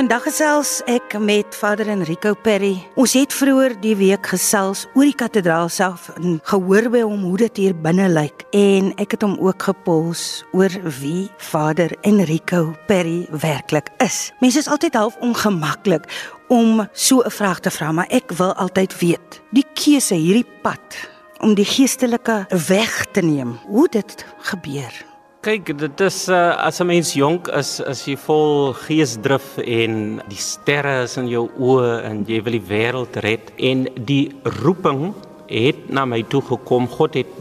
Vandag gesels ek met Vader Enrico Perry. Ons het vroeër die week gesels oor die kathedraal self en gehoor by hom hoe dit hier binne lyk en ek het hom ook gepols oor wie Vader Enrico Perry werklik is. Mense is altyd half ongemaklik om so 'n vraag te vra, maar ek wil altyd weet, die keuse hierdie pad om die geestelike weg te neem, hoe dit gebeur. Kyk, dit is uh, as 'n mens jonk is, is jy vol geesdrif en die sterre is in jou oë en jy wil die wêreld red en die roeping het na my toe gekom. God het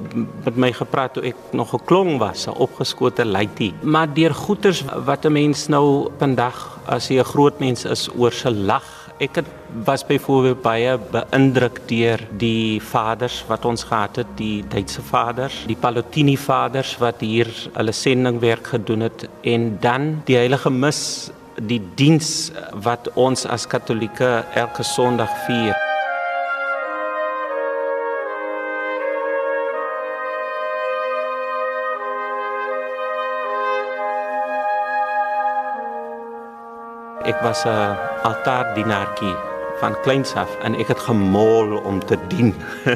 met my gepraat toe ek nog 'n klong was, 'n opgeskote luitie. Maar deur goeters wat 'n mens nou vandag as jy 'n groot mens is oor se lag Ek het was byvoorbeeld baie beïndruk deur die vaders wat ons gehad het, die Duitse vaders, die Palotini vaders wat hier hulle sendingwerk gedoen het en dan die heilige mis, die diens wat ons as Katolieke elke Sondag vier. Ek was 'n altaardienaartjie van kleins af en ek het gemol om te dien.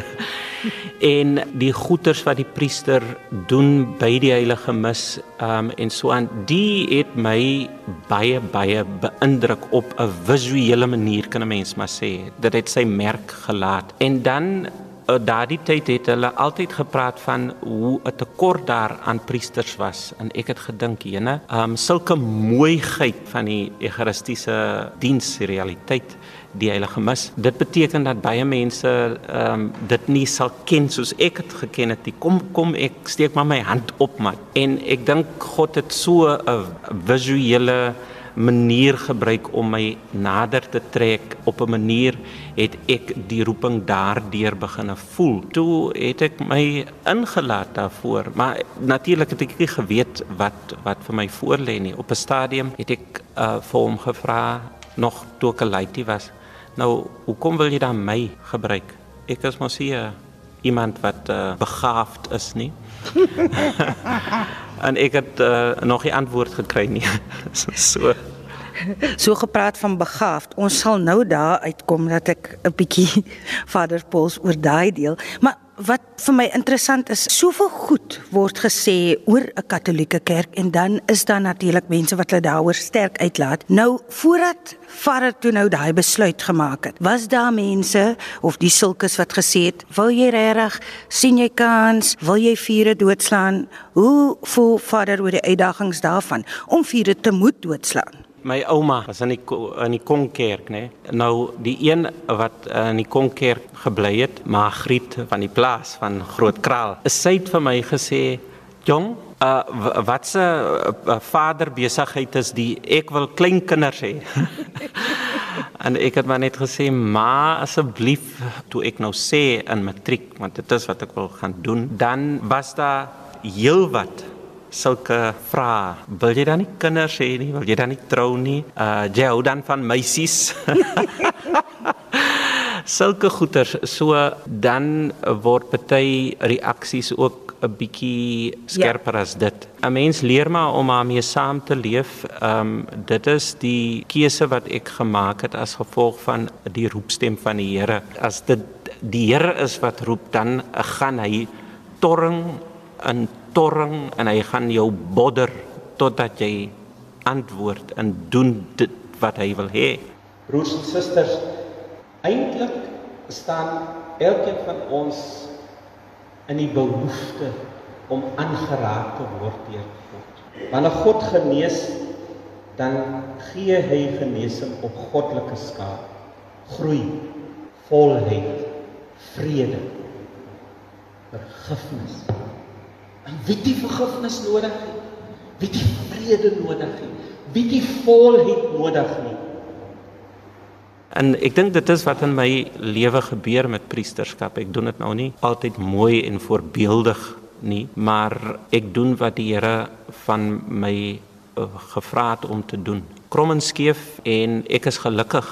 en die goeters wat die priester doen by die heilige mis um, en so aan, die het my baie baie beïndruk op 'n visuele manier kan 'n mens maar sê. Dit het sy merk gelaat. En dan daardie tyd het hulle altyd gepraat van hoe 'n tekort daar aan priesters was. En ek het gedink jene um sulke mooiheid van die egaristiese diensrealiteit die heilige mis dit beteken dat baie mense um dit nie sal ken soos ek dit geken het nie. Kom kom ek steek maar my hand op man. En ek dink God het so 'n visuele manier gebruik om my nader te trek op 'n manier het ek die roeping daardeur begine voel. Toe het ek my ingelaat daarvoor, maar natuurlik het ek nie geweet wat wat vir my voorlê nie. Op 'n stadium het ek uh, vir hom gevra nog toe ek 'n laity was. Nou, hoekom wil jy dan my gebruik? Ek is mos hier iemand wat uh, begaafd is nie. en ek het uh, nog nie antwoord gekry nie. so so gepraat van begaafd. Ons sal nou daar uitkom dat ek 'n bietjie Vader Pauls oor daai deel, maar wat vir my interessant is, soveel goed word gesê oor 'n Katolieke kerk en dan is daar natuurlik mense wat hulle daaroor sterk uitlaat. Nou voordat Vader toe nou daai besluit gemaak het, was daar mense of die sulkes wat gesê het, "Wil jy regtig sien jy kans? Wil jy vure doodslaan?" Hoe voel Vader oor die uitdagings daarvan om vure te moet doodslaan? My ouma was in die in die Konkerk, né? Nou die een wat in die Konkerk gebly het, Margriet van die plaas van Groot Kraal. Sy het vir my gesê, "Jong, uh, wat se uh, vader besigheid is die ek wil klein kinders hê." en ek het maar net gesê, "Ma, asseblief, toe ek nou sê in matriek, want dit is wat ek wil gaan doen, dan was daar heelwat sulke vrae. Wil jy dan nie kinders hê nie? Wil jy dan nie trou nie? Uh jy hou dan van meisies. sulke goeters so dan word party reaksies ook 'n bietjie skerper ja. as dit. 'n Mens leer maar om daarmee saam te leef. Ehm um, dit is die keuse wat ek gemaak het as gevolg van die roepstem van die Here. As dit die Here is wat roep, dan gaan hy torring in torring en hy gaan jou bodder totdat jy antwoord en doen dit wat hy wil hê. Broers en susters, eintlik staan elkeen van ons in die behoefte om aangeraak te word deur God. Wanneer God genees, dan gee hy genesing op goddelike skaal. Groei, volheid, vrede, vergifnis. En wie die vergifnis nodig het, wie die vrede nodig het, wie die volheid nodig het. En ek dink dit is wat in my lewe gebeur met priesterskap. Ek doen dit nou nie altyd mooi en voorbeeldig nie, maar ek doen wat die Here van my uh, gevra het om te doen. Krom en skeef en ek is gelukkig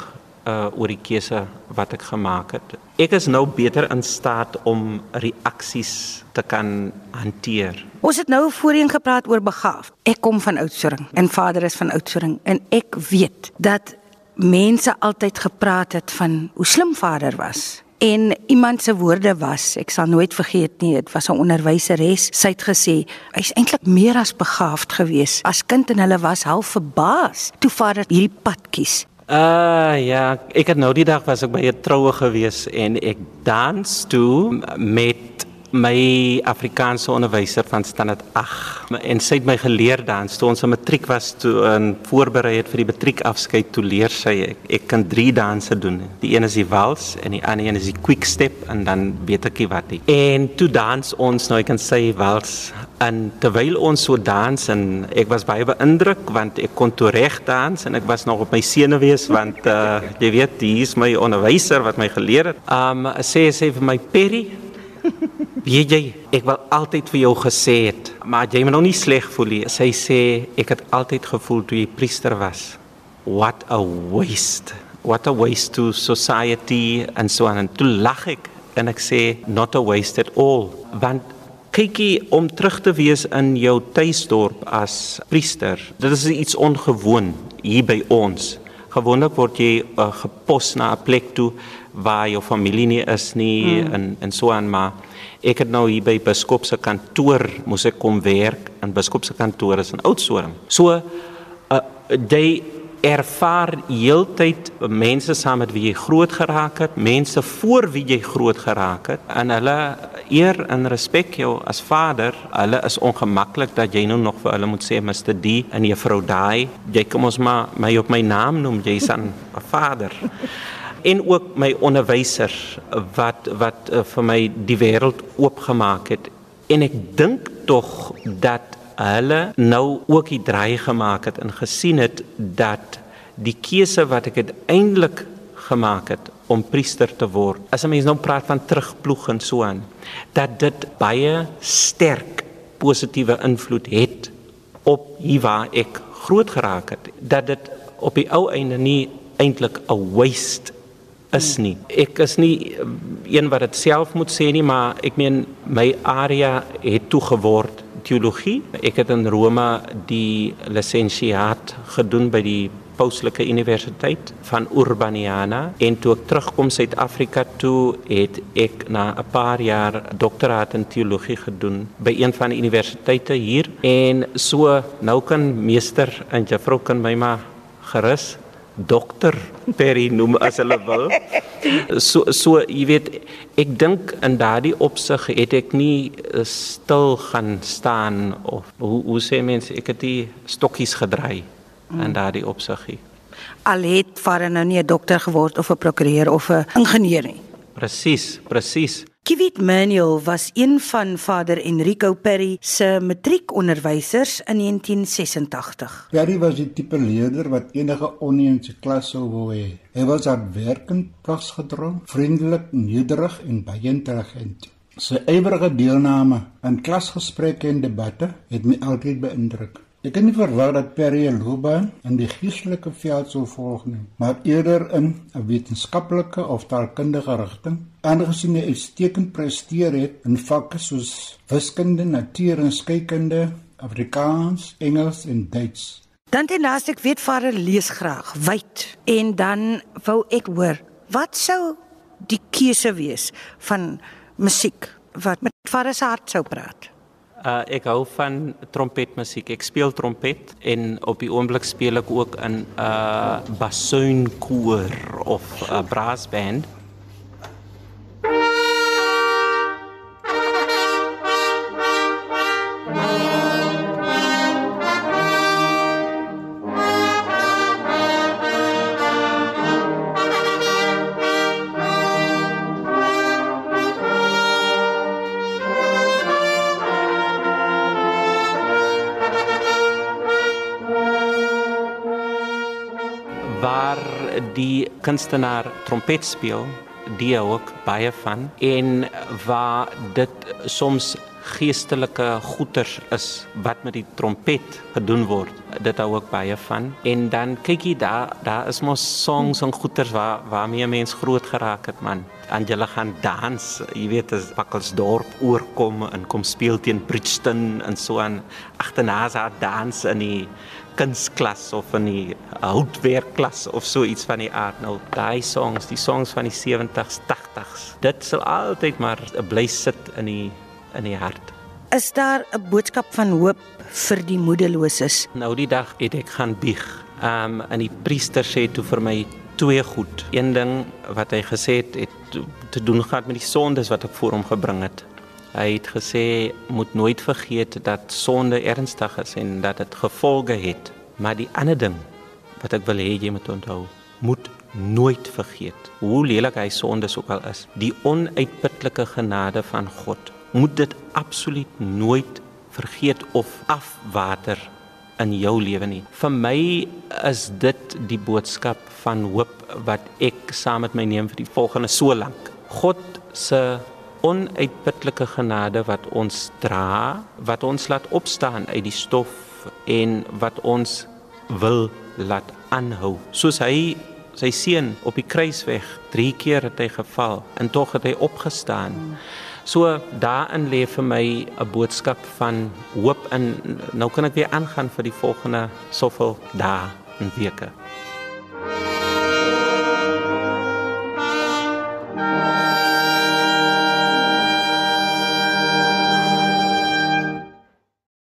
uh oor die keuse wat ek gemaak het. Ek is nou beter in staat om reaksies te kan hanteer. Ons het nou voorheen gepraat oor begaafd. Ek kom van Oudtshoorn en vader is van Oudtshoorn en ek weet dat mense altyd gepraat het van hoe slim vader was. En iemand se woorde was, ek sal nooit vergeet nie, dit was 'n onderwyseres. Sy het gesê hy's eintlik meer as begaafd geweest as kind en hulle was half verbaas toe vader hierdie pad kies. Uh ja, ek het nou die dag was ek by 'n troue gewees en ek dans toe met my Afrikaanse onderwyser van standaard 8 en sy het my geleer dans. Toe ons in matriek was toe in voorberei het vir die matriekafskeid toe leer sy ek, ek kan drie danse doen. Die een is die wals en die ander een is die quick step en dan weet ek wat nie. En toe dans ons nou ek kan sê wals en terwyl ons so dans en ek was baie beïndruk want ek kon toe reg dans en ek was nog op my senuwees want uh, jy weet hier is my onderwyser wat my geleer het um sê sê vir my Perry Weet jy, ek wou altyd vir jou gesê het, maar jy moet nou nie sleg voel nie. Sy sê ek het altyd gevoel toe jy priester was. What a waste. What a waste to society and so on. En toe lag ek en ek sê not a waste at all. Want kykie om terug te wees in jou tuisdorp as priester. Dit is iets ongewoon hier by ons. Gewoonlik word jy uh, gepos na 'n plek toe waar jou familie nie is nie mm. en en so aan maar ek het nou hier by biskop se kantoor moes ek kom werk in biskop se kantoor is in Oudtshoorn. So uh, jy ervaar heeltyd mense saam met wie jy groot geraak het, mense voor wie jy groot geraak het en hulle eer en respek jou as vader. Hulle is ongemaklik dat jy nou nog vir hulle moet sê Mr. D en juffrou Daai. Jy kom ons maar my op my naam noem, jy's 'n vader en ook my onderwyser wat wat uh, vir my die wêreld oopgemaak het en ek dink tog dat hulle nou ook die draai gemaak het en gesien het dat die keuse wat ek uiteindelik gemaak het om priester te word as 'n mens nou praat van terugploeg en so aan dat dit baie sterk positiewe invloed het op hier waar ek groot geraak het dat dit op die ou einde nie eintlik 'n waste is nie. Ek is nie um, een wat dit self moet sê nie, maar ek meen my area het toe geword teologie. Ek het in Rome die lisensiaat gedoen by die Pauslike Universiteit van Urbaniana en toe ek terugkom Suid-Afrika toe het ek na 'n paar jaar doktoraat in teologie gedoen by een van die universiteite hier en so nou kan meester en juffrou kan my maar gerus dokter Perry noem as hulle wil. So so jy weet ek dink in daardie opsig het ek nie eh, stil gaan staan of hoe hoe sê mense ek het die stokkies gedraai mm. in daardie opsig. Al het vader nou nie 'n dokter geword of 'n prokureur of 'n ingenieur nie. Presies, presies. Kiwit Manuel was een van Vader Enrico Perry se matriekonderwysers in 1986. Perry was die tipe leerder wat enige onie in sy klas sou wou hê. Hy was hardwerkend, plaasgedrong, vriendelik, nederig en baie intelligent. Sy ywerige deelname aan klasgesprekke en debatte het my altyd beïndruk. Ek het nie verwag dat Perry 'n loopbaan in die geestelike veld sou volg nie, maar eerder in 'n wetenskaplike of taalkundige rigting, aangesien hy uitstekend presteer het in vakke soos wiskunde, natuur en skeikunde, Afrikaans, Engels en Duits. Dan ten laaste ek weet vader lees graag, wyd. En dan wou ek hoor, wat sou die keuse wees van musiek wat met vader se hart sou praat? Uh ek hou van trompetmusiek. Ek speel trompet en op die oomblik speel ek ook in 'n uh, basuinkoor of 'n brass band. Die kunstenaar trompet speel die ook baie van en waar dit soms geestelike goeters is wat met die trompet gedoen word. Dit hou ook baie van. En dan kyk jy daar, daar is mos songs en goeters waar waarmee mense groot geraak het man. Angela gaan dans, jy weet as Bakkelsdorp oorkom en kom speel teen Bridgton en so aan. Agterna sa dans in die kunsklas of in die houtwerkklas of so iets van die aard. Nou daai songs, die songs van die 70s, 80s. Dit sal altyd maar bly sit in die in die hart. Is daar 'n boodskap van hoop vir die moedeloses? Nou die dag het ek gaan bieg. Um, en die priester sê toe vir my twee goed. Een ding wat hy gesê het, het te doen gehad met die sondes wat ek voor hom gebring het. Hy het gesê moet nooit vergeet dat sonde ernstig is en dat dit gevolge het. Maar die ander ding wat ek wil hê jy moet onthou, moet nooit vergeet hoe lelik hy sondes ook al is. Die onuitputlike genade van God moet dit absoluut nooit vergeet of afwater in jou lewe nie. Vir my is dit die boodskap van hoop wat ek saam met my neem vir die volgende so lank. God se onuitputlike genade wat ons dra, wat ons laat opstaan uit die stof en wat ons wil laat aanhou. Soos hy sy seun op die kruisweg 3 keer het hy geval en tog het hy opgestaan. Hmm. So daarin lê vir my 'n boodskap van hoop in nou kan ek weer aangaan vir die volgende soveel dae en weke.